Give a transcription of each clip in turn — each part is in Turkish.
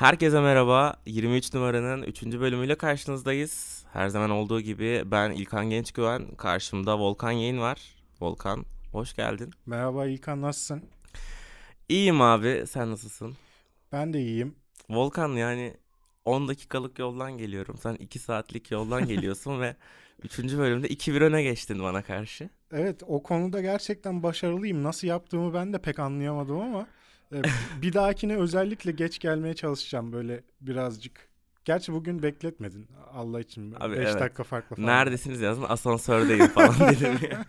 Herkese merhaba. 23 numaranın 3. bölümüyle karşınızdayız. Her zaman olduğu gibi ben İlkan Gençgüven. Karşımda Volkan Yayın var. Volkan hoş geldin. Merhaba İlkan nasılsın? İyiyim abi. Sen nasılsın? Ben de iyiyim. Volkan yani 10 dakikalık yoldan geliyorum. Sen 2 saatlik yoldan geliyorsun ve 3. bölümde 2-1 öne geçtin bana karşı. Evet o konuda gerçekten başarılıyım. Nasıl yaptığımı ben de pek anlayamadım ama e, bir dahakine özellikle geç gelmeye çalışacağım böyle birazcık. Gerçi bugün bekletmedin Allah için. 5 evet. dakika farklı falan. Neredesiniz yazın asansördeyim falan dedim ya.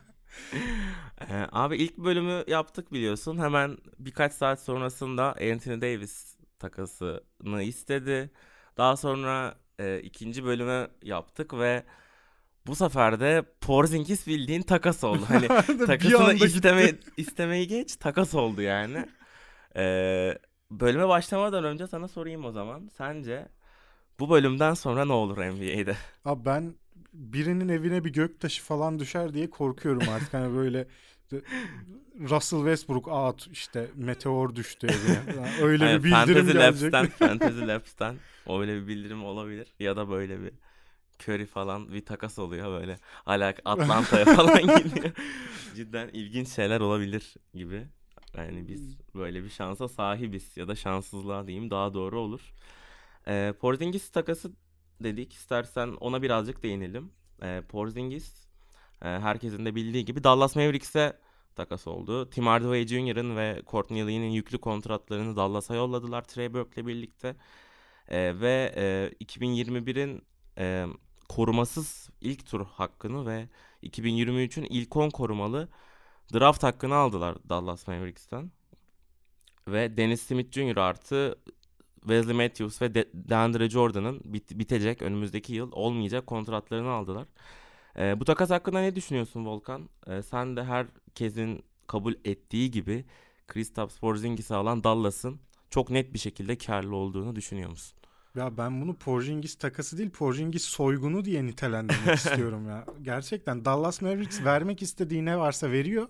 Ee, abi ilk bölümü yaptık biliyorsun. Hemen birkaç saat sonrasında Anthony Davis takasını istedi. Daha sonra e, ikinci bölümü yaptık ve bu sefer de Porzingis bildiğin takas oldu. Hani takasını isteme, istemeyi geç takas oldu yani. Ee, bölüme başlamadan önce sana sorayım o zaman. Sence bu bölümden sonra ne olur NBA'de? Abi ben birinin evine bir göktaşı falan düşer diye korkuyorum artık. hani böyle Russell Westbrook out işte meteor düştü evine. Yani öyle Yani bir bildirim Fantasy gelecek. Labs'ten, Fantasy Labs'ten öyle bir bildirim olabilir. Ya da böyle bir Curry falan bir takas oluyor böyle. Hala Atlanta'ya falan gidiyor. Cidden ilginç şeyler olabilir gibi. Yani biz böyle bir şansa sahibiz ya da şanssızlığa diyeyim daha doğru olur. Ee, Porzingis takası dedik. İstersen ona birazcık değinelim. Ee, Porzingis e, herkesin de bildiği gibi Dallas Mavericks'e takas oldu. Tim Hardaway Jr.'ın ve Courtney Lee'nin yüklü kontratlarını Dallas'a yolladılar Trey Burke'le birlikte. Ee, ve e, 2021'in e, korumasız ilk tur hakkını ve 2023'ün ilk 10 korumalı draft hakkını aldılar Dallas Mavericks'ten. Ve Dennis Smith Jr. artı Wesley Matthews ve De- DeAndre Jordan'ın bit- bitecek önümüzdeki yıl olmayacak kontratlarını aldılar. Ee, bu takas hakkında ne düşünüyorsun Volkan? Ee, sen de herkesin kabul ettiği gibi Kristaps Porzingis'i alan Dallas'ın çok net bir şekilde karlı olduğunu düşünüyor musun? Ya ben bunu Porzingis takası değil Porzingis soygunu diye nitelendirmek istiyorum ya. Gerçekten Dallas Mavericks vermek istediği ne varsa veriyor.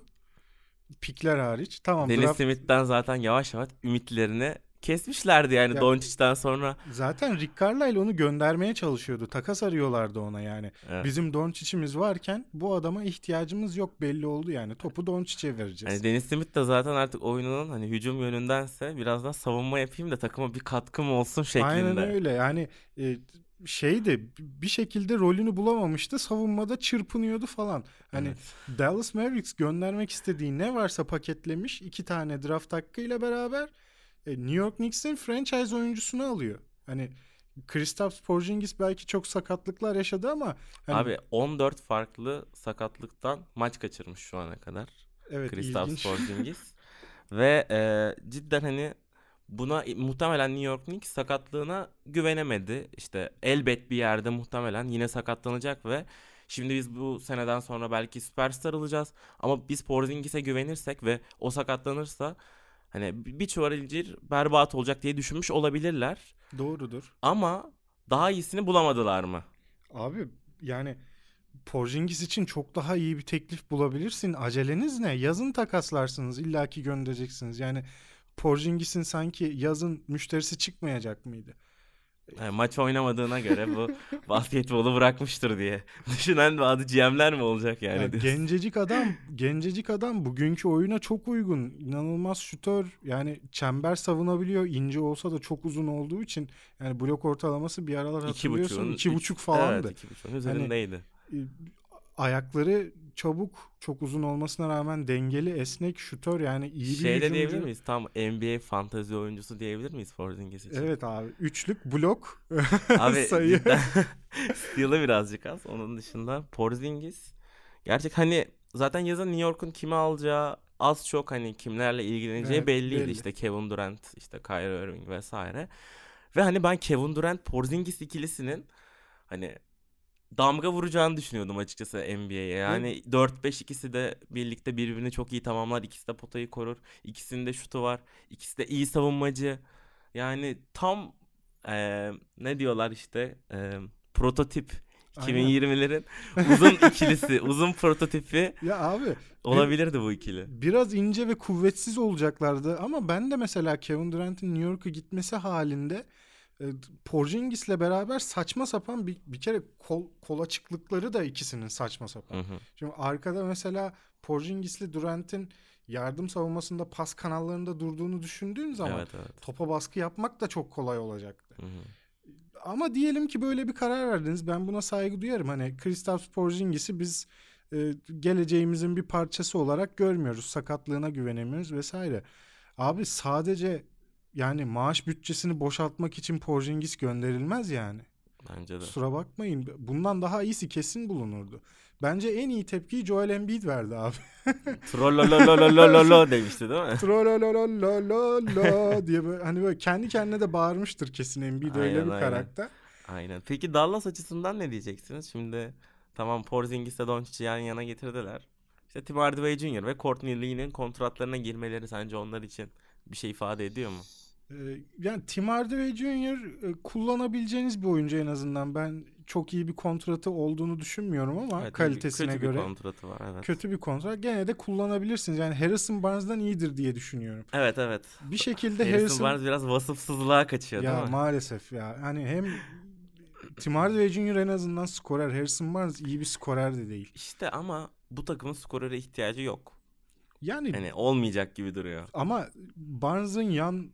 Pikler hariç. Tamam Dennis draft- Smith'ten zaten yavaş yavaş ümitlerini kesmişlerdi yani Ya- Doncic'ten sonra. zaten Rick Carlisle onu göndermeye çalışıyordu. Takas arıyorlardı ona yani. Evet. Bizim Doncic'imiz varken bu adama ihtiyacımız yok belli oldu yani. Topu Doncic'e vereceğiz. Hani Dennis Smith de zaten artık oyununun hani hücum yönündense biraz daha savunma yapayım da takıma bir katkım olsun şeklinde. Aynen öyle yani e, şey de bir şekilde rolünü bulamamıştı. Savunmada çırpınıyordu falan. Hani Evet. Dallas Mavericks göndermek istediği ne varsa paketlemiş. iki tane draft hakkıyla beraber e, New York Knicks'in franchise oyuncusunu alıyor. Hani Kristaps Porzingis belki çok sakatlıklar yaşadı ama hani, Abi 14 farklı sakatlıktan maç kaçırmış şu ana kadar. evet Kristaps. Porzingis. Ve e, cidden hani buna muhtemelen New York Knicks sakatlığına güvenemedi. İşte elbet bir yerde muhtemelen yine sakatlanacak ve şimdi biz bu seneden sonra belki süperstar alacağız. Ama biz Porzingis'e güvenirsek ve o sakatlanırsa hani bir çuval incir berbat olacak diye düşünmüş olabilirler. Doğrudur. Ama daha iyisini bulamadılar mı? Abi yani Porzingis için çok daha iyi bir teklif bulabilirsin. Aceleniz ne? Yazın takaslarsınız. illaki göndereceksiniz. Yani Porzingis'in sanki yazın müşterisi çıkmayacak mıydı? Yani maç oynamadığına göre bu basketbolu bırakmıştır diye düşünen bazı GM'ler mi olacak yani? Ya diyorsun? gencecik adam, gencecik adam bugünkü oyuna çok uygun. İnanılmaz şutör. Yani çember savunabiliyor. İnce olsa da çok uzun olduğu için yani blok ortalaması bir aralar İki hatırlıyorsun. buçuğun- iki buçuk falandı. Evet iki buçuğun üzerindeydi. E, ayakları çabuk, çok uzun olmasına rağmen dengeli, esnek, şutör yani iyi bir şey de hücumcu. diyebilir miyiz? Tam NBA fantezi oyuncusu diyebilir miyiz Porzingis için? Evet abi. Üçlük blok Abi sayı. cidden steal'ı birazcık az. Onun dışında Porzingis gerçek hani zaten yazın New York'un kimi alacağı az çok hani kimlerle ilgileneceği Evet, belliydi. belli. İşte Kevin Durant, işte Kyrie Irving vesaire. Ve hani ben Kevin Durant Porzingis ikilisinin hani damga vuracağını düşünüyordum açıkçası NBA'ye. Yani 4-5 ikisi de birlikte birbirini çok iyi tamamlar. İkisi de potayı korur. İkisinin de şutu var. İkisi de iyi savunmacı. Yani tam eee, ne diyorlar işte eee, prototip Aynen. 2020'lerin uzun ikilisi, uzun prototipi Ya abi olabilirdi bu ikili. biraz ince ve kuvvetsiz olacaklardı ama ben de mesela Kevin Durant'in New York'a gitmesi halinde e, Porzingis'le beraber saçma sapan bir, bir kere kol, kol açıklıkları da ikisinin saçma sapan. Hı hı. Şimdi arkada mesela Porzingis'li Durant'in yardım savunmasında pas kanallarında durduğunu düşündüğün zaman Evet evet. topa baskı yapmak da çok kolay olacaktı. Hı hı. Ama diyelim ki böyle bir karar verdiniz. Ben buna saygı duyarım. Hani Kristaps Porzingis'i biz e, geleceğimizin bir parçası olarak görmüyoruz. Sakatlığına güvenemiyoruz vesaire. Abi sadece yani maaş bütçesini boşaltmak için Porzingis gönderilmez yani. Bence de. Kusura bakmayın. Bundan daha iyisi kesin bulunurdu. Bence en iyi tepkiyi Joel Embiid verdi abi. Trollolololololo demişti değil mi? Trollololololo diye böyle hani böyle kendi kendine de bağırmıştır kesin Embiid öyle Aynen, bir aynen. karakter. Aynen. Peki Dallas açısından ne diyeceksiniz? Şimdi tamam Porzingis'le Doncic'i yan yana getirdiler. İşte Tim Hardaway Jr. ve Courtney Lee'nin kontratlarına girmeleri sence onlar için bir şey ifade ediyor mu? Ee, yani Tim Hardaway Jr. e, kullanabileceğiniz bir oyuncu en azından. Ben çok iyi bir kontratı olduğunu düşünmüyorum ama Evet, kalitesine kötü göre bir kontratı var evet. kötü bir kontrat. Gene de kullanabilirsiniz. Yani Harrison Barnes'dan iyidir diye düşünüyorum. Evet evet. Bir şekilde Harrison, Harrison, Barnes biraz vasıfsızlığa kaçıyor ya değil mi? maalesef ya. Hani hem Tim Hardaway Jr. en azından skorer. Harrison Barnes iyi bir skorer de değil. İşte ama bu takımın skorere ihtiyacı yok. Yani Hani olmayacak gibi duruyor. ama Barnes'ın yan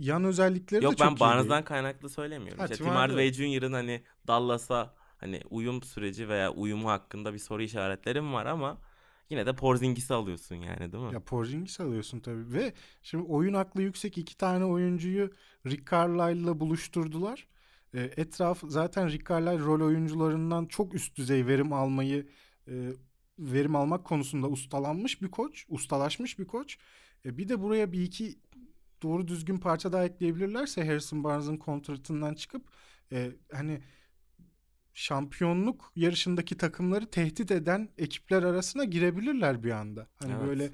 yan özellikleri Yok de çok ben iyi Barnes'dan kaynaklı söylemiyorum. Ha, İşte Tim Hardaway Jr.'ın hani Dallas'a hani uyum süreci veya uyumu hakkında bir soru işaretlerim var ama yine de Porzingis'i alıyorsun yani değil mi? Ya Porzingis alıyorsun tabii ve şimdi oyun aklı yüksek iki tane oyuncuyu Rick Carlisle'la buluşturdular. E, etraf zaten Rick Carlisle rol oyuncularından çok üst düzey verim almayı e, verim almak konusunda ustalanmış bir koç, ustalaşmış bir koç. E, bir de buraya bir iki doğru düzgün parça daha ekleyebilirlerse Harrison Barnes'ın kontratından çıkıp e, hani şampiyonluk yarışındaki takımları tehdit eden ekipler arasına girebilirler bir anda. Hani Evet. böyle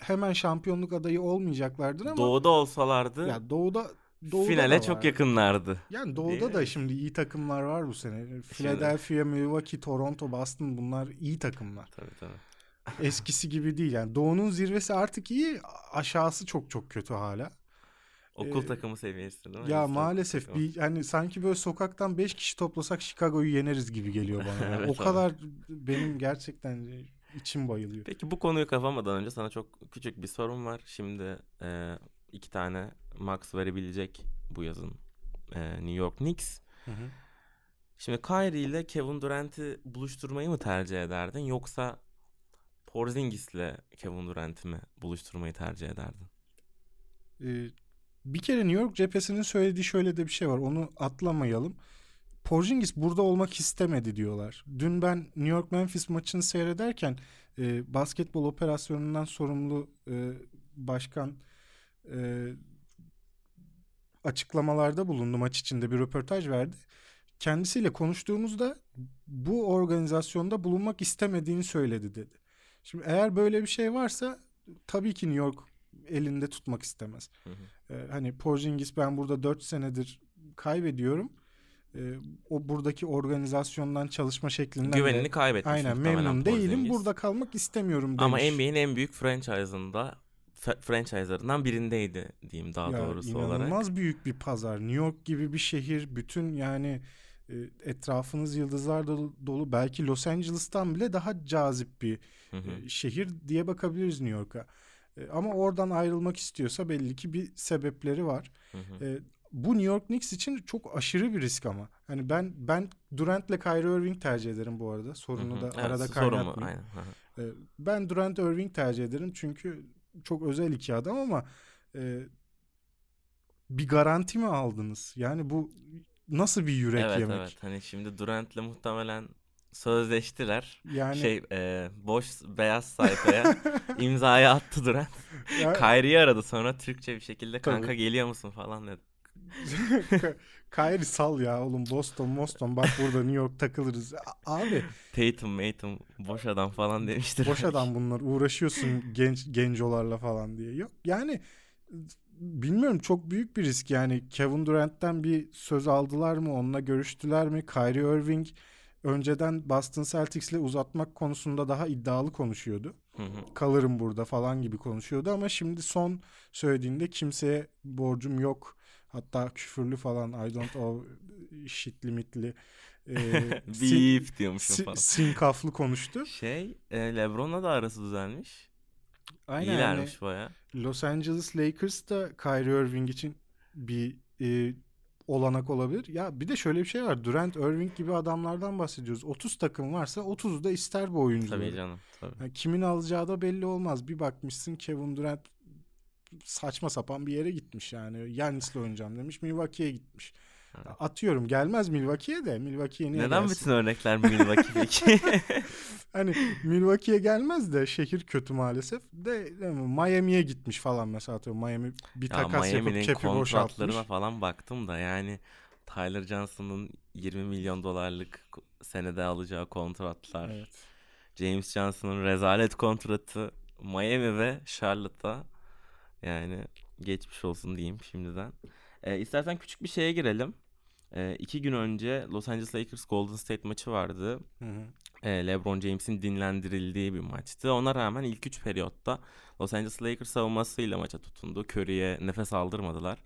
hemen şampiyonluk adayı olmayacaklardır ama Doğuda olsalardı ya doğuda doğuda finale çok yakınlardı. Yani doğuda Değil da şimdi iyi takımlar var bu sene. Philadelphia, Milwaukee, Toronto, Boston bunlar iyi takımlar. Tabii tabii. Eskisi gibi değil yani. Doğunun zirvesi artık iyi, aşağısı çok çok kötü hala. Okul Ee, takımı seviyesi değil mi? Ya Lise maalesef takımı. bir hani sanki böyle sokaktan 5 kişi toplasak Chicago'yu yeneriz gibi geliyor bana. Evet o abi. kadar benim gerçekten içim bayılıyor. Peki bu konuyu kapamadan önce sana çok küçük bir sorum var. Şimdi e, iki tane max verebilecek bu yazın e, New York Knicks. Hı hı. Şimdi Kyrie ile Kevin Durant'i buluşturmayı mı tercih ederdin yoksa Porzingis'le Kevin Durant'i mi buluşturmayı tercih ederdin? Ee, bir kere New York cephesinin söylediği şöyle de bir şey var. Onu atlamayalım. Porzingis burada olmak istemedi diyorlar. Dün ben New York Memphis maçını seyrederken e, basketbol operasyonundan sorumlu e, başkan e, açıklamalarda bulundu maç içinde bir röportaj verdi. Kendisiyle konuştuğumuzda bu organizasyonda bulunmak istemediğini söyledi dedi. Şimdi eğer böyle bir şey varsa tabii ki New York elinde tutmak istemez. Hı hı. Ee, hani Porzingis ben burada 4 senedir kaybediyorum. Ee, o buradaki organizasyondan çalışma şeklinden de- Güvenini kaybetmiş aynen memnun değilim. Porzingis. Burada kalmak istemiyorum demiş. Ama NBA'in en büyük franchise'ında franchise'larından birindeydi diyeyim daha Ya doğrusu olarak. inanılmaz büyük bir pazar. New York gibi bir şehir bütün yani e, etrafınız yıldızlar dolu, dolu belki Los Angeles'tan bile daha cazip bir Hı hı. e, şehir diye bakabiliriz New York'a. E, Ama oradan ayrılmak istiyorsa belli ki bir sebepleri var. Hı hı. E, bu New York Knicks için çok aşırı bir risk ama. Hani ben ben Durant'le Kyrie Irving tercih ederim bu arada. Sorunu Hı hı. da Evet, arada kaynatmayayım. E, ben Durant Irving tercih ederim çünkü çok özel iki adam ama e, bir garanti mi aldınız? Yani bu nasıl bir yürek Evet yemek? evet hani şimdi Durant'le muhtemelen sözleştiler. Yani Şey e, boş beyaz sayfaya imzayı attı Durant. ya- Kyrie'yi aradı sonra Türkçe bir şekilde Tabii. kanka geliyor musun falan dedi. Kyrie sal ya oğlum Boston Boston bak burada New York takılırız. A- Abi Tatum, Matum boş adam falan demiştir. boş adam bunlar uğraşıyorsun genç gencolarla falan diye. Yok yani bilmiyorum çok büyük bir risk yani Kevin Durant'ten bir söz aldılar mı onunla görüştüler mi Kyrie Irving önceden Boston Celtics'le uzatmak konusunda daha iddialı konuşuyordu. Hı hı. Kalırım burada falan gibi konuşuyordu ama şimdi son söylediğinde kimseye borcum yok. Hatta küfürlü falan I don't owe shit limitli e, Beep diyormuşum sin, falan. sinkaflı konuştu. Şey e, Lebron'la da arası düzelmiş. Aynen İyilermiş yani baya. Los Angeles Lakers da Kyrie Irving için bir e, olanak olabilir. Ya bir de şöyle bir şey var. Durant, Irving gibi adamlardan bahsediyoruz. 30 takım varsa 30'u da ister bu oyuncuları. Tabii canım. Tabii. Yani kimin alacağı da belli olmaz. Bir bakmışsın Kevin Durant saçma sapan bir yere gitmiş yani. Yannis'le oynayacağım demiş. Milwaukee'ye gitmiş. Atıyorum gelmez Milwaukee'ye de. Milwaukee'ye niye Neden gelsin? bütün örnekler Milwaukee peki? Hani Milwaukee'ye gelmez de şehir kötü maalesef. De? Miami'ye gitmiş falan mesela atıyorum. Miami bir ya takas yapıp Miami'nin kepi boşaltmış. falan baktım da yani Tyler Johnson'ın 20 milyon dolarlık senede alacağı kontratlar. Evet. James Johnson'ın rezalet kontratı Miami ve Charlotte'a yani geçmiş olsun diyeyim şimdiden. Ee, istersen küçük bir şeye girelim. Ee, iki gün önce Los Angeles Lakers Golden State maçı vardı. Hı hı. Ee, LeBron James'in dinlendirildiği bir maçtı. Ona rağmen ilk 3 periyotta Los Angeles Lakers savunmasıyla maça tutundu. Curry'e nefes aldırmadılar.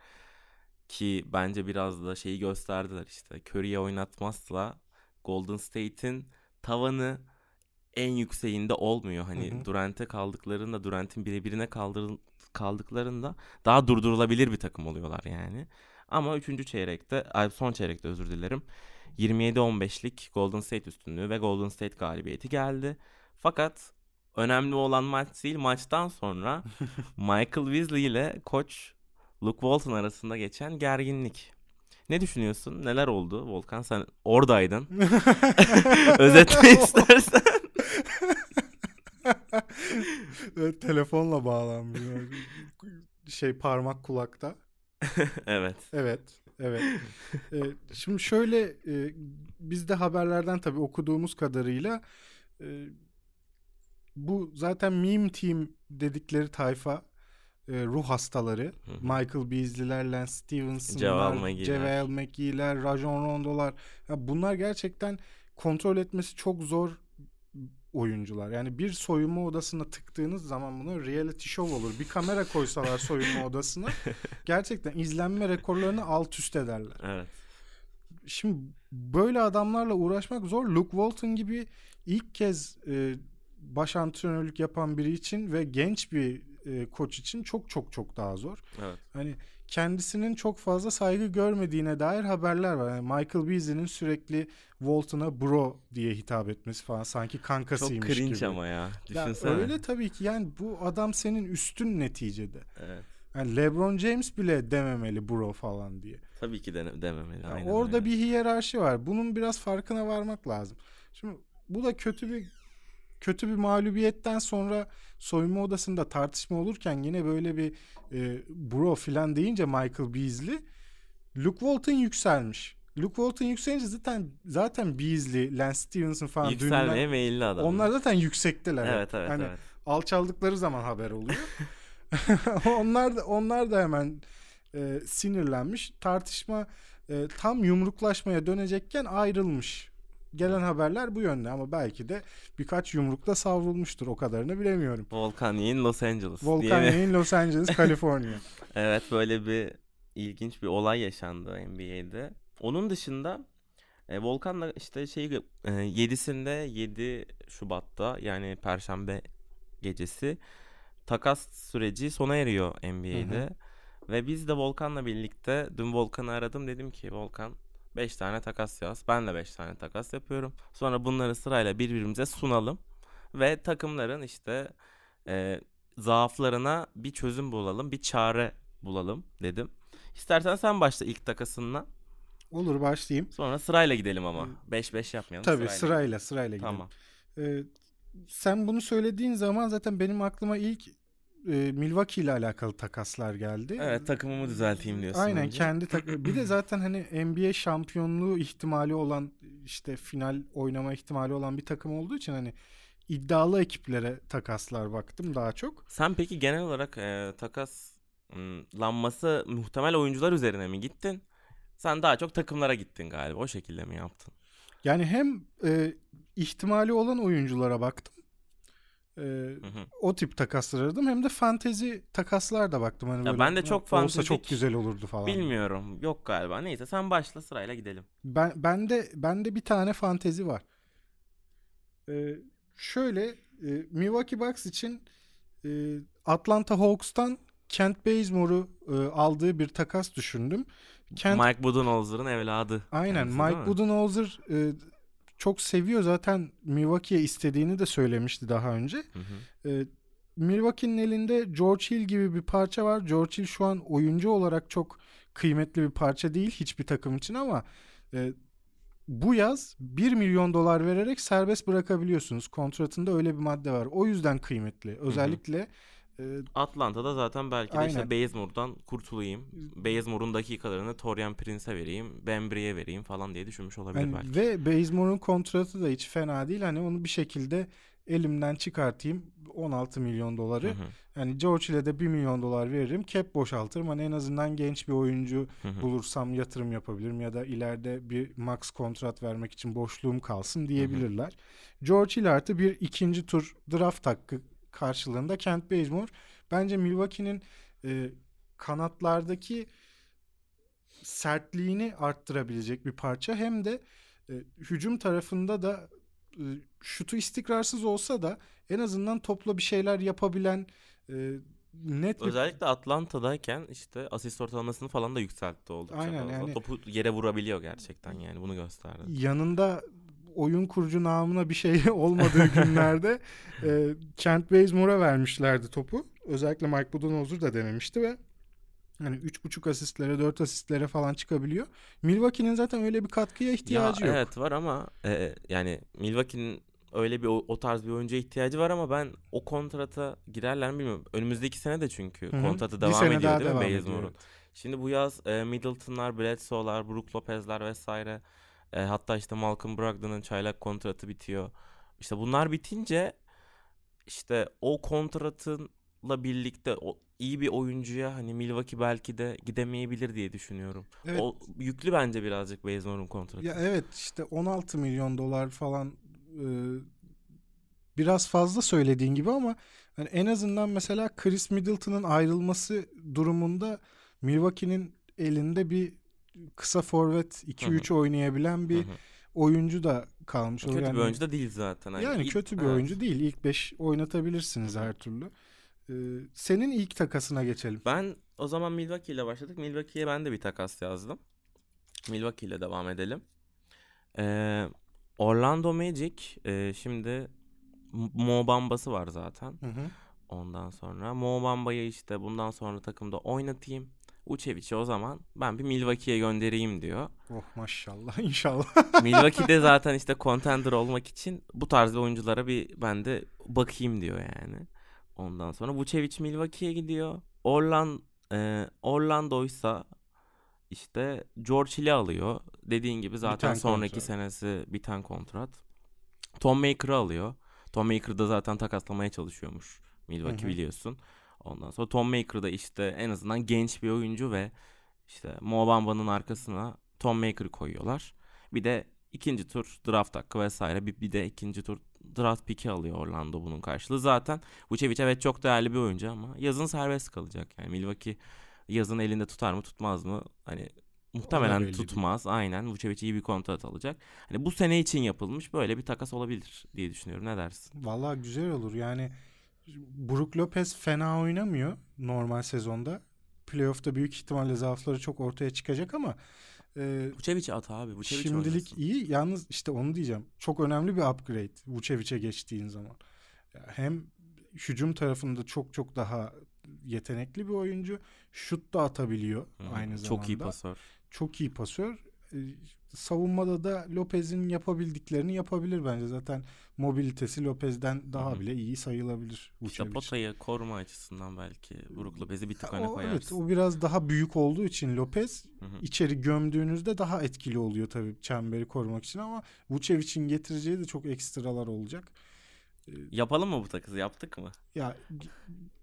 Ki bence biraz da şeyi gösterdiler işte. Curry'e oynatmazsa Golden State'in tavanı en yükseğinde olmuyor. Hani Hı hı. Durant'e kaldıklarında, Durant'in birebirine kaldır, kaldıklarında daha durdurulabilir bir takım oluyorlar yani. Ama 3. çeyrekte, ay son çeyrekte özür dilerim. 27-15'lik Golden State üstünlüğü ve Golden State galibiyeti geldi. Fakat önemli olan maç değil maçtan sonra Michael Weasley ile koç Luke Walton arasında geçen gerginlik. Ne düşünüyorsun? Neler oldu? Volkan sen oradaydın. Özetle istersen. Telefonla bağlanmış. Şey parmak kulakta. evet. Evet. Evet. Ee, şimdi şöyle e, biz de haberlerden tabii okuduğumuz kadarıyla e, bu zaten meme team dedikleri tayfa e, ruh hastaları. Hı. Michael Beasley'ler, Lance Stevenson'lar. Javel McGee'ler, Rajon Rondo'lar. Ya bunlar gerçekten kontrol etmesi çok zor oyuncular. Yani bir soyunma odasına tıktığınız zaman bunu reality show olur. Bir kamera koysalar soyunma odasına gerçekten izlenme rekorlarını alt üst ederler. Evet. Şimdi böyle adamlarla uğraşmak zor. Luke Walton gibi ilk kez e, baş antrenörlük yapan biri için ve genç bir e, koç için çok çok çok daha zor. Evet. Hani kendisinin çok fazla saygı görmediğine dair haberler var. Yani Michael Beasley'nin sürekli Walton'a bro diye hitap etmesi falan sanki Çok kankasıymış cringe gibi. ama ya. Ya Düşünsene. öyle tabii ki yani bu adam senin üstün neticede. Evet. Yani LeBron James bile dememeli bro falan diye. Tabii ki de, dememeli. Yani aynen orada öyle. bir hiyerarşi var. Bunun biraz farkına varmak lazım. Şimdi bu da kötü bir kötü bir mağlubiyetten sonra soyunma odasında tartışma olurken yine böyle bir e, bro filan deyince Michael Beasley Luke Walton yükselmiş. Luke Walton yükselince zaten zaten Beasley, Lance Stevenson falan Yükselmeye meyilli adam. onlar zaten yüksekteler. Evet evet Hani evet. alçaldıkları zaman haber oluyor. onlar da onlar da hemen e, sinirlenmiş. Tartışma e, tam yumruklaşmaya dönecekken ayrılmış. Gelen haberler bu yönde ama belki de birkaç yumrukla savrulmuştur. O kadarını bilemiyorum. Volkan Yiğin Los Angeles. Volkan Yayın Los Angeles, Kaliforniya. Evet böyle bir ilginç bir olay yaşandı NBA'de. Onun dışında e, Volkan'la işte şey e, 7'sinde 7 Şubat'ta yani Perşembe gecesi takas süreci sona eriyor NBA'de. Ve biz de Volkan'la birlikte dün Volkan'ı aradım dedim ki Volkan 5 tane takas yaz. Ben de 5 tane takas yapıyorum. Sonra bunları sırayla birbirimize sunalım. Ve takımların işte e, zaaflarına bir çözüm bulalım. Bir çare bulalım dedim. İstersen sen başla ilk takasınla. Olur başlayayım. Sonra sırayla gidelim ama. 5-5 yapmayalım. Tabii sırayla. sırayla sırayla gidelim. Tamam. Ee, sen bunu söylediğin zaman zaten benim aklıma ilk e, Milwaukee ile alakalı takaslar geldi. Evet takımımı düzelteyim diyorsun. Aynen önce. kendi tak bir de zaten hani NBA şampiyonluğu ihtimali olan işte final oynama ihtimali olan bir takım olduğu için hani iddialı ekiplere takaslar baktım daha çok. Sen peki genel olarak e, takas m, lanması muhtemel oyuncular üzerine mi gittin? Sen daha çok takımlara gittin galiba. O şekilde mi yaptın? Yani hem e, ihtimali olan oyunculara baktım. Ee, Hı hı. o tip takaslar aradım. Hem de fantezi takaslar da baktım. Hani Ya böyle, ben de çok "Ha, olsa çok güzel olurdu falan. Bilmiyorum. Yok galiba. Neyse sen başla sırayla gidelim. Ben bende bende bir tane fantezi var. Ee, şöyle e, Milwaukee Bucks için e, Atlanta Hawks'tan Kent Bazemore'u e, aldığı bir takas düşündüm. Kent Mike Budenholzer'ın evladı. aynen kendisi, Mike mi? Budenholzer e, çok seviyor zaten Milwaukee'ye istediğini de söylemişti daha önce. Hı hı. E, Milwaukee'nin elinde George Hill gibi bir parça var. George Hill şu an oyuncu olarak çok kıymetli bir parça değil hiçbir takım için ama e, bu yaz 1 milyon dolar vererek serbest bırakabiliyorsunuz. Kontratında öyle bir madde var. O yüzden kıymetli. Özellikle e, Atlanta'da zaten belki de Aynen. işte Bazemore'dan kurtulayım. Bazemore'un dakikalarını Torian Prince'e vereyim. Bembry'e vereyim falan diye düşünmüş olabilir hani belki. ve Bazemore'un kontratı da hiç fena değil. Hani onu bir şekilde elimden çıkartayım 16 milyon doları. Hı hı, Yani George Hill'e de 1 milyon dolar veririm. Cap boşaltırım. Hani en azından genç bir oyuncu hı hı. bulursam yatırım yapabilirim ya da ileride bir max kontrat vermek için boşluğum kalsın diyebilirler. George Hill artı bir ikinci tur draft hakkı karşılığında Kent Bazemore bence Milwaukee'nin e, kanatlardaki sertliğini arttırabilecek bir parça hem de e, hücum tarafında da e, şutu istikrarsız olsa da en azından topla bir şeyler yapabilen e, net bir Özellikle Atlanta'dayken işte asist ortalamasını falan da yükseltti oldukça Aynen, fazla. yani- Topu yere vurabiliyor gerçekten yani bunu gösterdi. yanında oyun kurucu namına bir şey olmadığı günlerde e, Kent Bazemore'a vermişlerdi topu. Özellikle Mike Budenholzer da denemişti ve hani 3.5 asistlere 4 asistlere falan çıkabiliyor. Milwaukee'nin zaten öyle bir katkıya ihtiyacı ya, yok. Evet var ama e, yani Milwaukee'nin öyle bir o, o tarz bir oyuncuya ihtiyacı var ama ben o kontrata girerler mi bilmiyorum. Önümüzdeki sene de çünkü Hı hı. kontratı devam ediyor değil mi devam Bazemore'un? evet. Şimdi bu yaz e, Middleton'lar, Bledsoe'lar, Brook Lopez'ler vesaire e, hatta işte Malcolm Brogdon'ın çaylak kontratı bitiyor. İşte bunlar bitince işte o kontratınla birlikte o iyi bir oyuncuya hani Milwaukee belki de gidemeyebilir diye düşünüyorum. Evet. O yüklü bence birazcık Bazemore'un kontratı. Ya evet işte 16 milyon dolar falan e, biraz fazla söylediğin gibi ama hani en azından mesela Chris Middleton'ın ayrılması durumunda Milwaukee'nin elinde bir kısa forvet 2-3 oynayabilen bir oyuncu da kalmış. Kötü Yani, bir oyuncu da değil zaten. Hani yani ilk- kötü bir evet. oyuncu değil. İlk 5 oynatabilirsiniz her türlü. E, senin ilk takasına geçelim. Ben o zaman Milwaukee ile başladık. Milwaukee'ye ben de bir takas yazdım. Milwaukee ile devam edelim. Ee, Orlando Magic e, şimdi Mo Bamba'sı var zaten. Hı hı. Ondan sonra Mo Bamba'yı işte bundan sonra takımda oynatayım. Vucevic'i o zaman ben bir Milwaukee'ye göndereyim diyor. Oh maşallah inşallah. Milwaukee'de zaten işte contender olmak için bu tarz oyunculara bir ben de bakayım diyor yani. Ondan sonra Vucevic Milwaukee'ye gidiyor. Orlan e, Orlando'ysa işte George Hill'i alıyor. Dediğin gibi zaten Biten sonraki kontrat. senesi biten kontrat. Tom Maker'ı alıyor. Tom Maker da zaten takaslamaya çalışıyormuş. Milwaukee Hı hı. biliyorsun. Ondan sonra Tom Maker da işte en azından genç bir oyuncu ve işte Mo Bamba'nın arkasına Tom Maker'ı koyuyorlar. Bir de ikinci tur draft hakkı vesaire bir, bir de ikinci tur draft pick'i alıyor Orlando bunun karşılığı. Zaten Vucevic evet çok değerli bir oyuncu ama yazın serbest kalacak. Yani Milwaukee yazın elinde tutar mı tutmaz mı? Hani muhtemelen belli değil. tutmaz. Aynen Vucevic iyi bir kontrat alacak. Hani bu sene için yapılmış böyle bir takas olabilir diye düşünüyorum. Ne dersin? Vallahi güzel olur. Yani Brook Lopez fena oynamıyor normal sezonda. Playoff'ta büyük ihtimalle zaafları çok ortaya çıkacak ama e, Vucevic'i at abi. Vucevic şimdilik oynasın. iyi. Yalnız işte onu diyeceğim. Çok önemli bir upgrade Vucevic'e geçtiğin zaman. Hem hücum tarafında çok çok daha yetenekli bir oyuncu. Şut da atabiliyor hı. aynı zamanda. Çok iyi pasör. Çok iyi pasör. E, savunmada da Lopez'in yapabildiklerini yapabilir bence. Zaten mobilitesi Lopez'den daha Hı hı. bile iyi sayılabilir. İşte potayı koruma açısından belki Brook Lopez'i bir tık öne o, evet, koyarsın. o biraz daha büyük olduğu için Lopez Hı hı. içeri gömdüğünüzde daha etkili oluyor tabii çemberi korumak için ama Vucevic'in getireceği de çok ekstralar olacak. Yapalım mı bu takası? Yaptık mı? Ya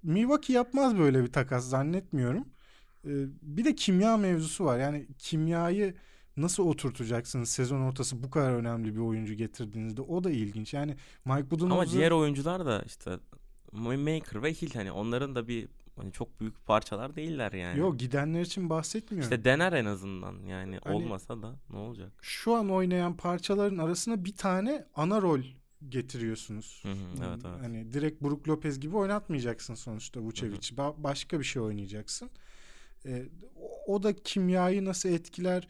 Milwaukee yapmaz böyle bir takas zannetmiyorum. Ee, bir de kimya mevzusu var. Yani kimyayı nasıl oturtacaksınız sezon ortası bu kadar önemli bir oyuncu getirdiğinizde o da ilginç. Yani Mike Budenholzer Ama diğer oyuncular da işte Maker ve Hill hani onların da bir hani çok büyük parçalar değiller yani. Yok gidenler için bahsetmiyorum. İşte dener en azından yani Hani- olmasa da ne olacak? Şu an oynayan parçaların arasına bir tane ana rol getiriyorsunuz. Hı hı, evet, evet. Hani direkt Brook Lopez gibi oynatmayacaksın sonuçta Vucevic'i. Ba- başka bir şey oynayacaksın. O- o da kimyayı nasıl etkiler?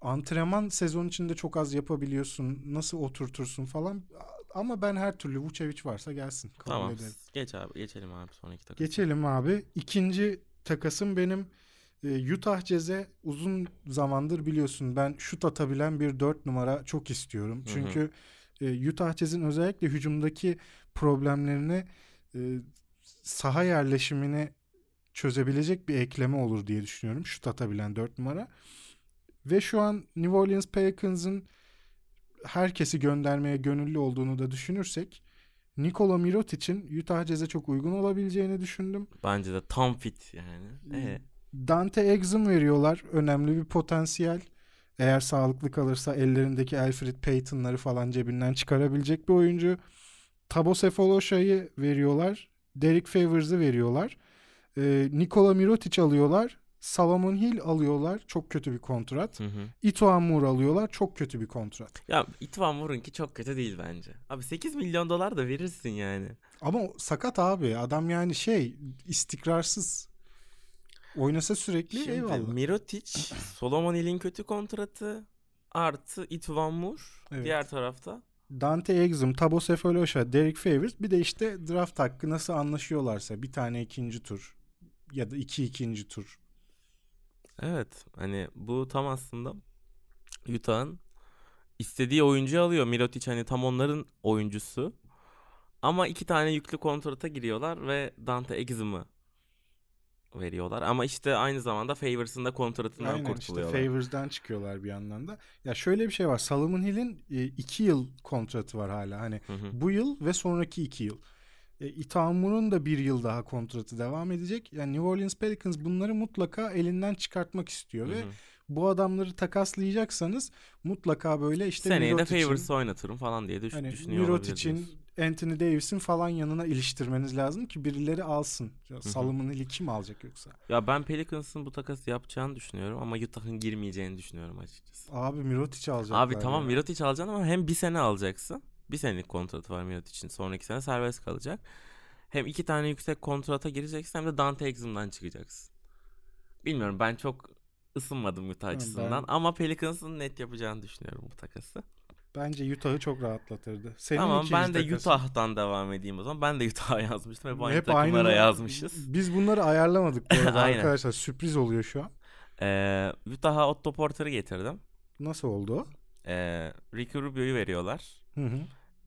Antrenman sezon içinde çok az yapabiliyorsun. Nasıl oturtursun falan. Ama ben her türlü Vucevic varsa gelsin. Kabul Tamam. ederim. Geç abi geçelim abi sonraki takım. Geçelim abi. İkinci takasım benim e, Utah Jazz'e uzun zamandır biliyorsun ben şut atabilen bir dört numara çok istiyorum. Hı hı. Çünkü e, Utah Jazz'in özellikle hücumdaki problemlerini e, saha yerleşimini çözebilecek bir ekleme olur diye düşünüyorum. Şut atabilen dört numara. Ve şu an New Orleans Pelicans'ın herkesi göndermeye gönüllü olduğunu da düşünürsek Nikola Mirotic'in Utah Jazz'e çok uygun olabileceğini düşündüm. Bence de tam fit yani. Ee, Dante Exum veriyorlar. Önemli bir potansiyel. Eğer sağlıklı kalırsa ellerindeki Alfred Payton'ları falan cebinden çıkarabilecek bir oyuncu. Tabo Sefoloşa'yı veriyorlar. Derek Favors'ı veriyorlar. Ee, Nikola Mirotic alıyorlar. Salomon Hill alıyorlar. Çok kötü bir kontrat. hı hı. Ito Amur alıyorlar. Çok kötü bir kontrat. Ya İtvan Vurunki çok kötü değil bence. Abi 8 milyon dolar da verirsin yani. Ama sakat abi. Adam yani şey istikrarsız. Oynasa sürekli Şimdi eyvallah. Mirotic, Solomon Hill'in kötü kontratı artı Itvan Mur Evet. diğer tarafta. Dante Exum, Tabo Sefolosha, Derek Favors bir de işte draft hakkı nasıl anlaşıyorlarsa bir tane ikinci tur ya da iki ikinci tur. Evet hani bu tam aslında Utah'ın istediği oyuncuyu alıyor. Mirotic hani tam onların oyuncusu. Ama iki tane yüklü kontrata giriyorlar ve Dante Exum'u veriyorlar. Ama işte aynı zamanda Favors'ın da kontratından Aynen işte kurtuluyorlar. Favors'dan çıkıyorlar bir yandan da. Ya şöyle bir şey var. Solomon Hill'in e, iki yıl kontratı var hala. Hani Hı hı. bu yıl ve sonraki iki yıl. E, Itamu'nun da bir yıl daha kontratı devam edecek. Yani New Orleans Pelicans bunları mutlaka elinden çıkartmak istiyor Hı ve bu adamları takaslayacaksanız mutlaka böyle işte Seneye de Mirotic'in- Favors'ı oynatırım falan diye düş- Hani düşünüyor Mirotic'in, olabilirsiniz. Anthony Davis'in falan yanına iliştirmeniz lazım ki birileri alsın. Solomon Hill'i kim alacak yoksa? Ya ben Pelicans'ın bu takası yapacağını düşünüyorum ama Utah'ın girmeyeceğini düşünüyorum açıkçası. Abi Mirotic alacaklar. Abi tamam ya. Mirotic alacaksın ama hem bir sene alacaksın. Bir senelik kontratı var Mirotic'in. Sonraki sene serbest kalacak. Hem iki tane yüksek kontrata gireceksin hem de Dante Exum'dan çıkacaksın. Bilmiyorum ben çok ısınmadım Utah ben- açısından ama Pelicans'ın net yapacağını düşünüyorum bu takası. Bence Utah'ı çok rahatlatırdı. Senin tamam ben de takasın. Utah'tan devam edeyim o zaman. Ben de Utah'a yazmıştım. Hep aynı Hep takımlara aynı- yazmışız. Biz bunları ayarlamadık bu arada arkadaşlar. Sürpriz oluyor şu an. Ee, Utah'a Otto Porter'ı getirdim. Nasıl oldu? Ee, Ricky Rubio'yu veriyorlar. Hı hı.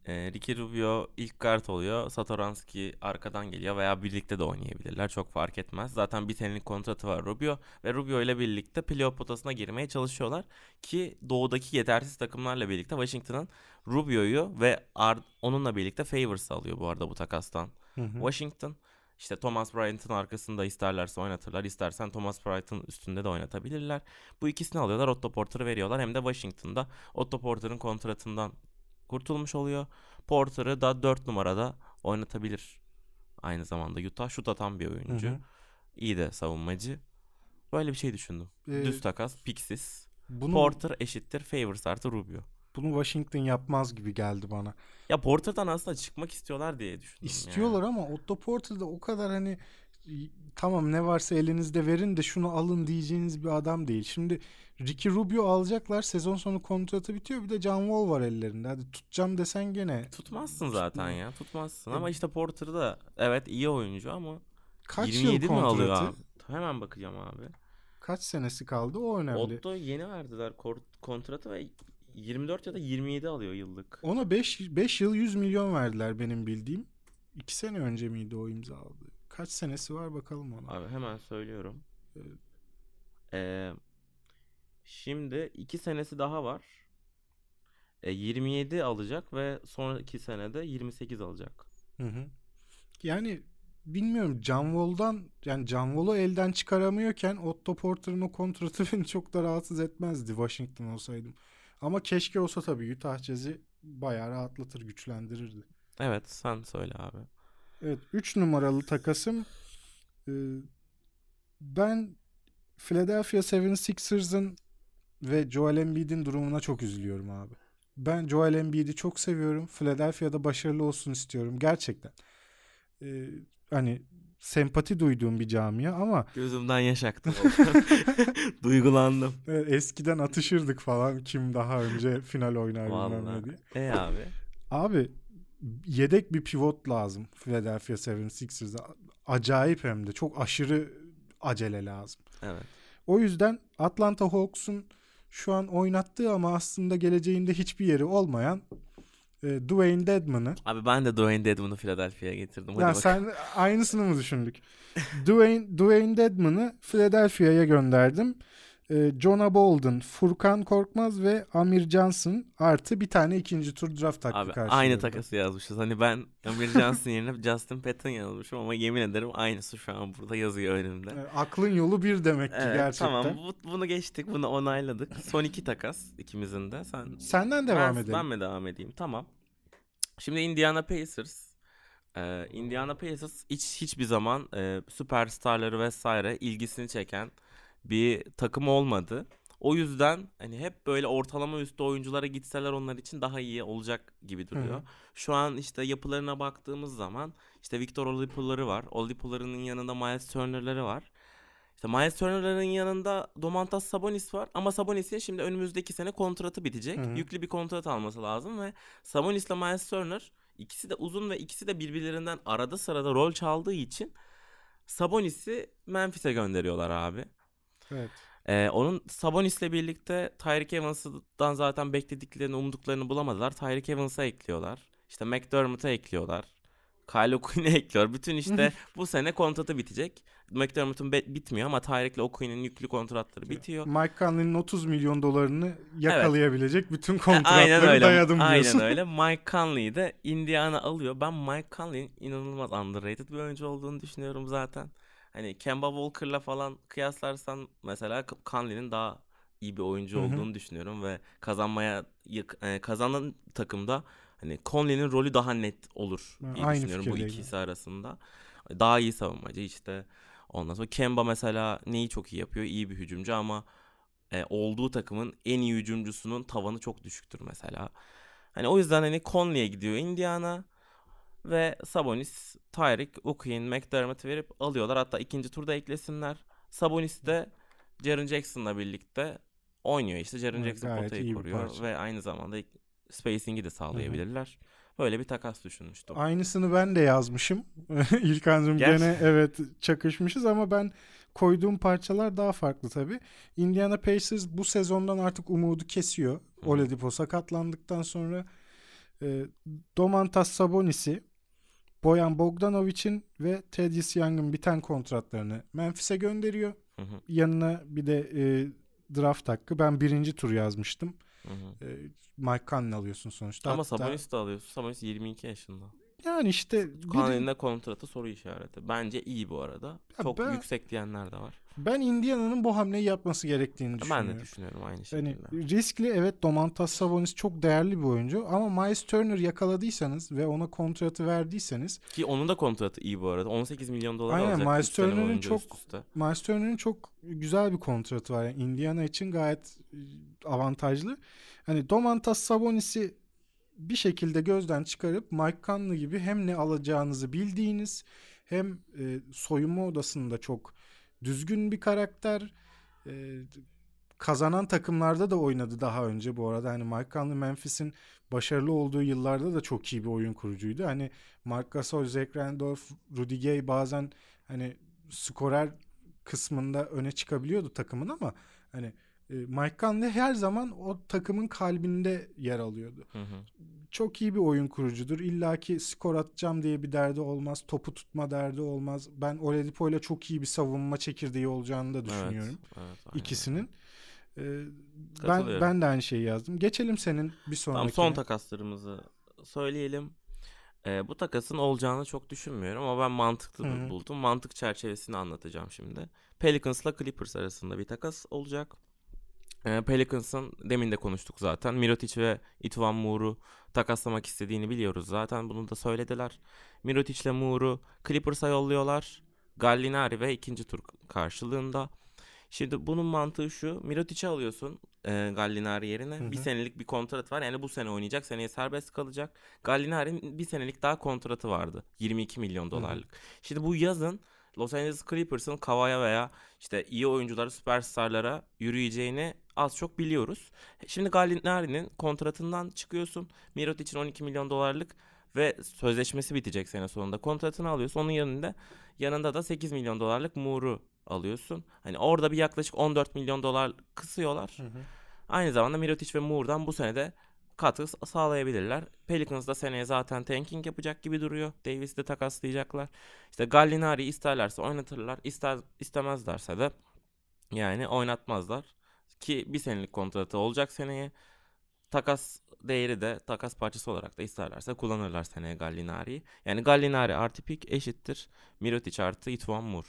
Ee, Ricky Rubio ilk guard oluyor. Satoranski arkadan geliyor veya birlikte de oynayabilirler. Çok fark etmez. Zaten bir senelik kontratı var Rubio. Ve Rubio ile birlikte playoff potasına girmeye çalışıyorlar. Ki doğudaki yetersiz takımlarla birlikte Washington'ın Rubio'yu ve ar- onunla birlikte Favors alıyor bu arada bu takastan. Hı hı. Washington işte Thomas Bryant'ın arkasında isterlerse oynatırlar. İstersen Thomas Bryant'ın üstünde de oynatabilirler. Bu ikisini alıyorlar. Otto Porter'ı veriyorlar. Hem de Washington'da Otto Porter'ın kontratından kurtulmuş oluyor. Porter'ı da 4 numarada oynatabilir. Aynı zamanda Utah şut atan bir oyuncu. Hı hı. İyi de savunmacı. Böyle bir şey düşündüm. Ee, Düz takas, piksiz. Bunu, Porter eşittir Favors artı Rubio. bunu Washington yapmaz gibi geldi bana. Ya Porter'dan aslında çıkmak istiyorlar diye düşündüm. İstiyorlar yani. ama Otto Porter de o kadar hani tamam ne varsa elinizde verin de şunu alın diyeceğiniz bir adam değil. Şimdi Ricky Rubio alacaklar. Sezon sonu kontratı bitiyor. Bir de John Wall var ellerinde. Hadi tutacağım desen gene. Tutmazsın zaten ya tutmazsın E- ama işte Porter da evet iyi oyuncu ama Kaç 27 yıl mi alıyor abi? Hemen bakacağım abi. Kaç senesi kaldı? O önemli. Otto yeni verdiler kontratı ve 24 ya da 27 alıyor yıllık. Ona 5 5 yıl 100 milyon verdiler benim bildiğim. 2 sene önce miydi o imzaladı? Kaç senesi var bakalım ona. Abi hemen söylüyorum. Evet. Ee, şimdi 2 senesi daha var. E, 27 alacak ve sonraki senede 28 alacak. Hı hı. Yani bilmiyorum John Wall'dan yani John Wall'u elden çıkaramıyorken Otto Porter'ın o kontratı beni çok da rahatsız etmezdi Washington olsaydım. Ama keşke olsa tabii Utah Jazz'i bayağı rahatlatır, güçlendirirdi. Evet sen söyle abi. Evet 3 numaralı takasım e, ben Philadelphia 76ers'ın ve Joel Embiid'in durumuna çok üzülüyorum abi. Ben Joel Embiid'i çok seviyorum. Philadelphia'da başarılı olsun istiyorum gerçekten. Ee, hani sempati duyduğum bir camia ama Gözümden yaş aktı. Duygulandım. e, eskiden atışırdık falan kim daha önce final oynar bilmem ne diye. E abi. Abi yedek bir pivot lazım Philadelphia 76ers'a. Acayip hem de çok aşırı acele lazım. Evet. O yüzden Atlanta Hawks'un şu an oynattığı ama aslında geleceğinde hiçbir yeri olmayan e, Dwayne Dedman'ı. Abi ben de Dwayne Dedman'ı Philadelphia'ya getirdim. Hadi Ya bakalım. sen aynısını mı düşündük? Dwayne, Dwayne Dedman'ı Philadelphia'ya gönderdim. E, Jonah Bolden, Furkan Korkmaz ve Amir Johnson artı bir tane ikinci tur draft hakkı Abi karşılığında. aynı takası yazmışız. Hani ben Amir Johnson yerine Justin Patton yazmışım ama yemin ederim aynısı şu an burada yazıyor önümde. E, aklın yolu bir demek ki Evet, gerçekten. tamam bu, bunu geçtik bunu onayladık. Son iki takas ikimizin de. Sen Senden devam ben, edelim. Ben mi devam edeyim? Tamam. Şimdi Indiana Pacers. Ee, Indiana Pacers hiç hiçbir zaman e, süperstarları vesaire ilgisini çeken bir takım olmadı. O yüzden hani hep böyle ortalama üstü oyunculara gitseler onlar için daha iyi olacak gibi duruyor. hı. Şu an işte yapılarına baktığımız zaman işte Victor Oladipo'ları var. Oladipo'larının yanında Miles Turner'ları var. İşte Miles Turner'ların yanında Domantas Sabonis var ama Sabonis'in şimdi önümüzdeki sene kontratı bitecek. Hı. Yüklü bir kontrat alması lazım ve Sabonis'le Miles Turner ikisi de uzun ve ikisi de birbirlerinden arada sırada rol çaldığı için Sabonis'i Memphis'e gönderiyorlar abi. Evet. Ee, onun Sabonis'le birlikte Tyreek Evans'dan zaten beklediklerini, umduklarını bulamadılar. Tyreek Evans'a ekliyorlar. İşte McDermott'a ekliyorlar. Kyle O'Quinn'e ekliyor. Bütün işte bu sene kontratı bitecek. McDermott'un be- bitmiyor ama Tyreek'le O'Quinn'in yüklü kontratları bitiyor. Mike Conley'nin 30 milyon dolarını yakalayabilecek bütün E, kontratları Aynen öyle. dayadım diyorsun. Aynen öyle. Mike Conley'i de Indiana alıyor. Ben Mike Conley'in inanılmaz underrated bir oyuncu olduğunu düşünüyorum zaten. Hani Kemba Walker'la falan kıyaslarsan mesela Conley'nin daha iyi bir oyuncu Hı hı. olduğunu düşünüyorum ve kazanmaya e, kazanan takımda hani Conley'nin rolü daha net olur diye aynı düşünüyorum bu ikisi arasında. Daha iyi savunmacı işte. Ondan sonra Kemba mesela neyi çok iyi yapıyor? İyi bir hücumcu ama e, olduğu takımın en iyi hücumcusunun tavanı çok düşüktür mesela. Hani o yüzden hani Conley'e gidiyor Indiana ve Sabonis, Tyreek, O'Quinn, McDermott'ı verip alıyorlar. Hatta ikinci turda eklesinler. Sabonis de Jaren Jackson'la birlikte oynuyor işte. Jaren Evet, Jackson potayı koruyor ve aynı zamanda spacing'i de sağlayabilirler. Böyle bir takas düşünmüştüm. Aynısını ben de yazmışım. İlkan'cığım Gel. gene evet çakışmışız ama ben koyduğum parçalar daha farklı tabii. Indiana Pacers bu sezondan artık umudu kesiyor. Hı. Oladipo sakatlandıktan sonra e, Domantas Sabonis'i Boyan Bogdanovic'in ve Thaddeus Young'ın biten kontratlarını Memphis'e gönderiyor. Hı hı, Yanına bir de e, draft hakkı. Ben birinci tur yazmıştım. hı hı. E, Mike Conley alıyorsun sonuçta. Ama Hatta- Sabonis de alıyorsun. Sabonis 22 yaşında. Yani işte bir- Conley'nin de kontratı soru işareti. Bence iyi bu arada. Ya Çok ben- yüksek diyenler de var. ben Indiana'nın bu hamleyi yapması gerektiğini düşünüyorum. Ben de düşünüyorum aynı Yani şekilde. riskli evet Domantas Sabonis çok değerli bir oyuncu ama Miles Turner yakaladıysanız ve ona kontratı verdiyseniz Ki onun da kontratı iyi bu arada. 18 milyon dolar Aynen, alacak. Miles Turner'ın çok-. Miles Turner'ın çok güzel bir kontratı var. Yani Indiana için gayet e, avantajlı. Hani Domantas Sabonis'i bir şekilde gözden çıkarıp Mike Conley gibi hem ne alacağınızı bildiğiniz hem e, soyunma odasında çok düzgün bir karakter. E, kazanan takımlarda da oynadı daha önce bu arada. Hani Mike Conley Memphis'in başarılı olduğu yıllarda da çok iyi bir oyun kurucuydu. Hani Mark Gasol, Zach Randolph, Rudy Gay bazen hani skorer kısmında öne çıkabiliyordu takımın ama hani Mike Conley her zaman o takımın kalbinde yer alıyordu. Hı hı. Çok iyi bir oyun kurucudur. İlla ki skor atacağım diye bir derdi olmaz. Topu tutma derdi olmaz. Ben Oladipo ile çok iyi bir savunma çekirdeği olacağını da düşünüyorum. Evet, evet. İkisinin. Ee, ben ben de aynı şeyi yazdım. Geçelim senin bir Tamam sonraki. son takaslarımızı söyleyelim. Ee, bu takasın olacağını çok düşünmüyorum ama ben mantıklı Hı hı. buldum. Mantık çerçevesini anlatacağım şimdi. Pelicans'la Clippers arasında bir takas olacak. Ee, Pelicans'ın demin de konuştuk zaten. Mirotic ve Itwan Moore'u takaslamak istediğini biliyoruz zaten. Bunu da söylediler. Mirotic ile Moore'u Clippers'a yolluyorlar. Gallinari ve ikinci tur karşılığında. Şimdi bunun mantığı şu. Mirotic'i alıyorsun e, Gallinari yerine. Hı Bir hı. senelik bir kontrat var. Yani bu sene oynayacak. Seneye serbest kalacak. Gallinari'nin bir senelik daha kontratı vardı. 22 milyon dolarlık. Şimdi bu yazın Los Angeles Clippers'ın Kavaya veya işte iyi oyunculara, süperstarlara yürüyeceğini az çok biliyoruz. Şimdi Gallinari'nin kontratından çıkıyorsun. Mirotic'in 12 milyon dolarlık ve sözleşmesi bitecek sene sonunda. Kontratını alıyorsun. Onun yanında yanında da 8 milyon dolarlık Moore'u alıyorsun. Hani orada bir yaklaşık 14 milyon dolar kısıyorlar. Hı hı. Aynı zamanda Mirotic ve Moore'dan bu sene de katkı sağlayabilirler. Pelicans da seneye zaten tanking yapacak gibi duruyor. Davis'i de takaslayacaklar. İşte Gallinari'yi isterlerse oynatırlar. İster, istemezlerse de yani oynatmazlar. Ki bir senelik kontratı olacak seneye. Takas değeri de takas parçası olarak da isterlerse kullanırlar seneye Gallinari'yi. Yani Gallinari artı pick eşittir. Mirotic artı Itwan Moore.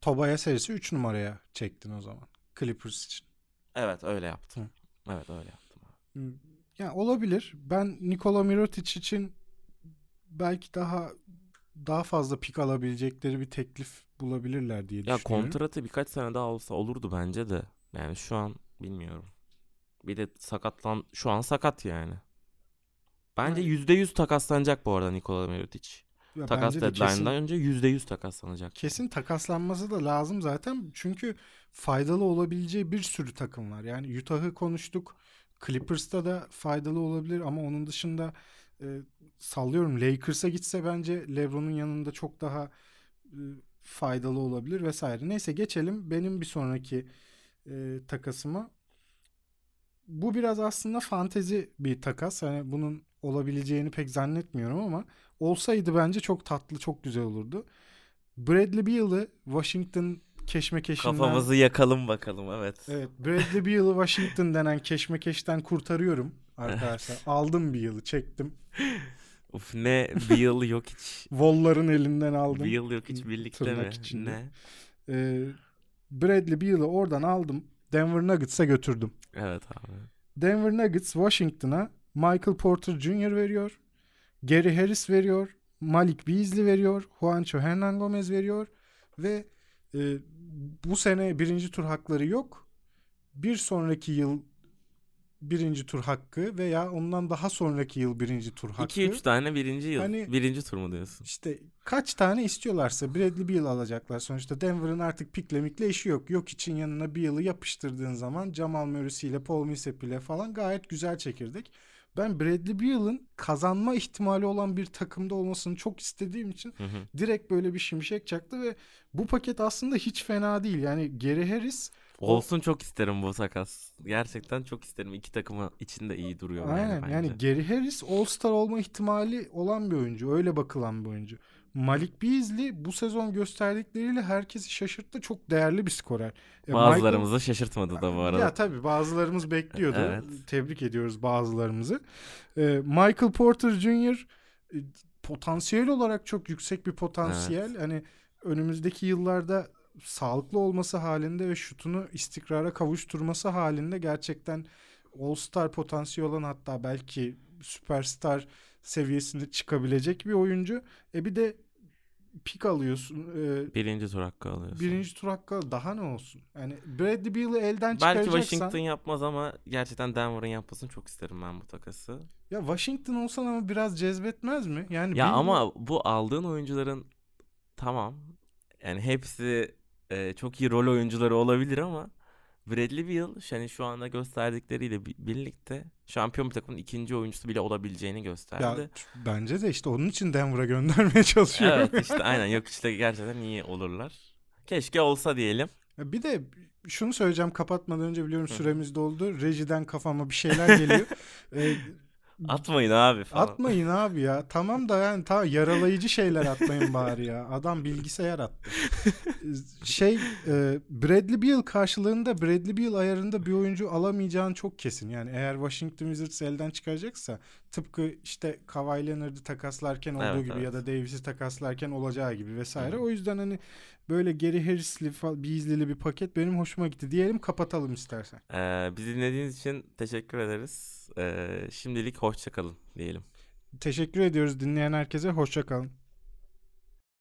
Tobaya serisi 3 numaraya çektin o zaman. Clippers için. Evet öyle yaptım. Evet öyle yaptım. Hmm, Yani olabilir. Ben Nikola Mirotic için belki daha daha fazla pik alabilecekleri bir teklif bulabilirler diye Ya düşünüyorum. kontratı birkaç sene daha olsa olurdu bence de. Yani şu an bilmiyorum. Bir de sakatlan şu an sakat yani. Bence yüzde yüz takaslanacak bu arada Nikola Mirotic. Ya Takas bence de deadline'dan kesin, önce yüzde yüz takaslanacak. kesin takaslanması da lazım zaten. Çünkü faydalı olabileceği bir sürü takım var. Yani Utah'ı konuştuk. Clippers'ta da faydalı olabilir ama onun dışında e, sallıyorum Lakers'a gitse bence LeBron'un yanında çok daha e, faydalı olabilir vesaire. Neyse geçelim benim bir sonraki e, takasıma. Bu biraz aslında fantezi bir takas. Hani bunun olabileceğini pek zannetmiyorum ama olsaydı bence çok tatlı, çok güzel olurdu. Bradley Beal'ı Washington keşmekeşinden Kafamızı yakalım bakalım evet. Evet, Bradley Beal'ı Washington denen keşmekeşten kurtarıyorum arkadaşlar. Aldım Beal'ı, çektim. Uf ne Beal yok hiç. Volların elinden aldım. Beal yok hiç birlikte Tırnak mi? içinde. Ne? Ee, Bradley Beal'ı oradan aldım. Denver Nuggets'a götürdüm. Evet abi. Denver Nuggets Washington'a Michael Porter Jr. veriyor. Gary Harris veriyor. Malik Beasley veriyor. Juancho Hernan Gomez veriyor. Ve e, bu sene birinci tur hakları yok. Bir sonraki yıl birinci tur hakkı veya ondan daha sonraki yıl birinci tur hakkı. 2-3 tane birinci yıl. Hani- birinci tur mu diyorsun? İşte kaç tane istiyorlarsa Bradley Beal alacaklar. Sonuçta Denver'ın artık pikle mikle işi yok. Yok için yanına Beal'ı yapıştırdığın zaman Jamal Murray ile Paul Millsap ile falan gayet güzel çekirdek. Ben Bradley Beal'ın kazanma ihtimali olan bir takımda olmasını çok istediğim için Hı hı. direkt böyle bir şimşek çaktı ve bu paket aslında hiç fena değil. Yani Gary Harris Olsun çok isterim bu takas. Gerçekten çok isterim. İki takımı içinde iyi duruyor yani Aynen bence. yani Gary Harris All-Star olma ihtimali olan bir oyuncu. Öyle bakılan bir oyuncu. Malik Beasley bu sezon gösterdikleriyle herkesi şaşırttı. Çok değerli bir skorer. E, Bazılarımızı şaşırtmadı da bu Michael- arada. Ya tabii bazılarımız bekliyordu. Evet. Tebrik ediyoruz bazılarımızı. E, Michael Porter Jr. e, potansiyel olarak çok yüksek bir potansiyel. Hani önümüzdeki yıllarda sağlıklı olması halinde ve şutunu istikrara kavuşturması halinde gerçekten All-Star potansiyeli olan hatta belki süperstar seviyesinde çıkabilecek bir oyuncu. E bir de pik alıyorsun. E, Birinci tur hakkı alıyorsun. birinci tur hakkı daha ne olsun? Yani Bradley Beal'ı elden Belki çıkaracaksan Washington yapmaz ama gerçekten Denver'ın yapmasını çok isterim ben bu takası. ya Washington olsan ama biraz cezbetmez mi? Yani Ya Beal- ama bu aldığın oyuncuların tamam yani hepsi e, çok iyi rol oyuncuları olabilir ama Bradley Beal yani şu anda gösterdikleriyle bi- birlikte şampiyon bir takımın ikinci oyuncusu bile olabileceğini ya gösterdi. bence de işte onun için Denver'a göndermeye çalışıyorum. evet işte aynen yok işte gerçekten iyi olurlar. Keşke olsa diyelim. Ya Bir de şunu söyleyeceğim kapatmadan önce biliyorum süremiz doldu. Rejiden kafama bir şeyler geliyor. Ee, Atmayın abi falan. Atmayın abi ya. Tamam da yani ta yaralayıcı şeyler atmayın bari ya. Adam bilgisayar attı. şey e, Bradley Beal karşılığında Bradley Beal ayarında bir oyuncu alamayacağın çok kesin. Yani eğer Washington Wizards elden çıkaracaksa tıpkı işte Kawhi Leonard'ı takaslarken olduğu Evet, gibi evet. ya da Davis'i takaslarken olacağı gibi vesaire. Hı. O yüzden hani böyle Gary Harris'li Beasley'li bir paket benim hoşuma gitti. Diyelim kapatalım istersen. Ee, bizi dinlediğiniz için teşekkür ederiz. Ee, şimdilik hoşça kalın diyelim. Teşekkür ediyoruz dinleyen herkese. Hoşça kalın.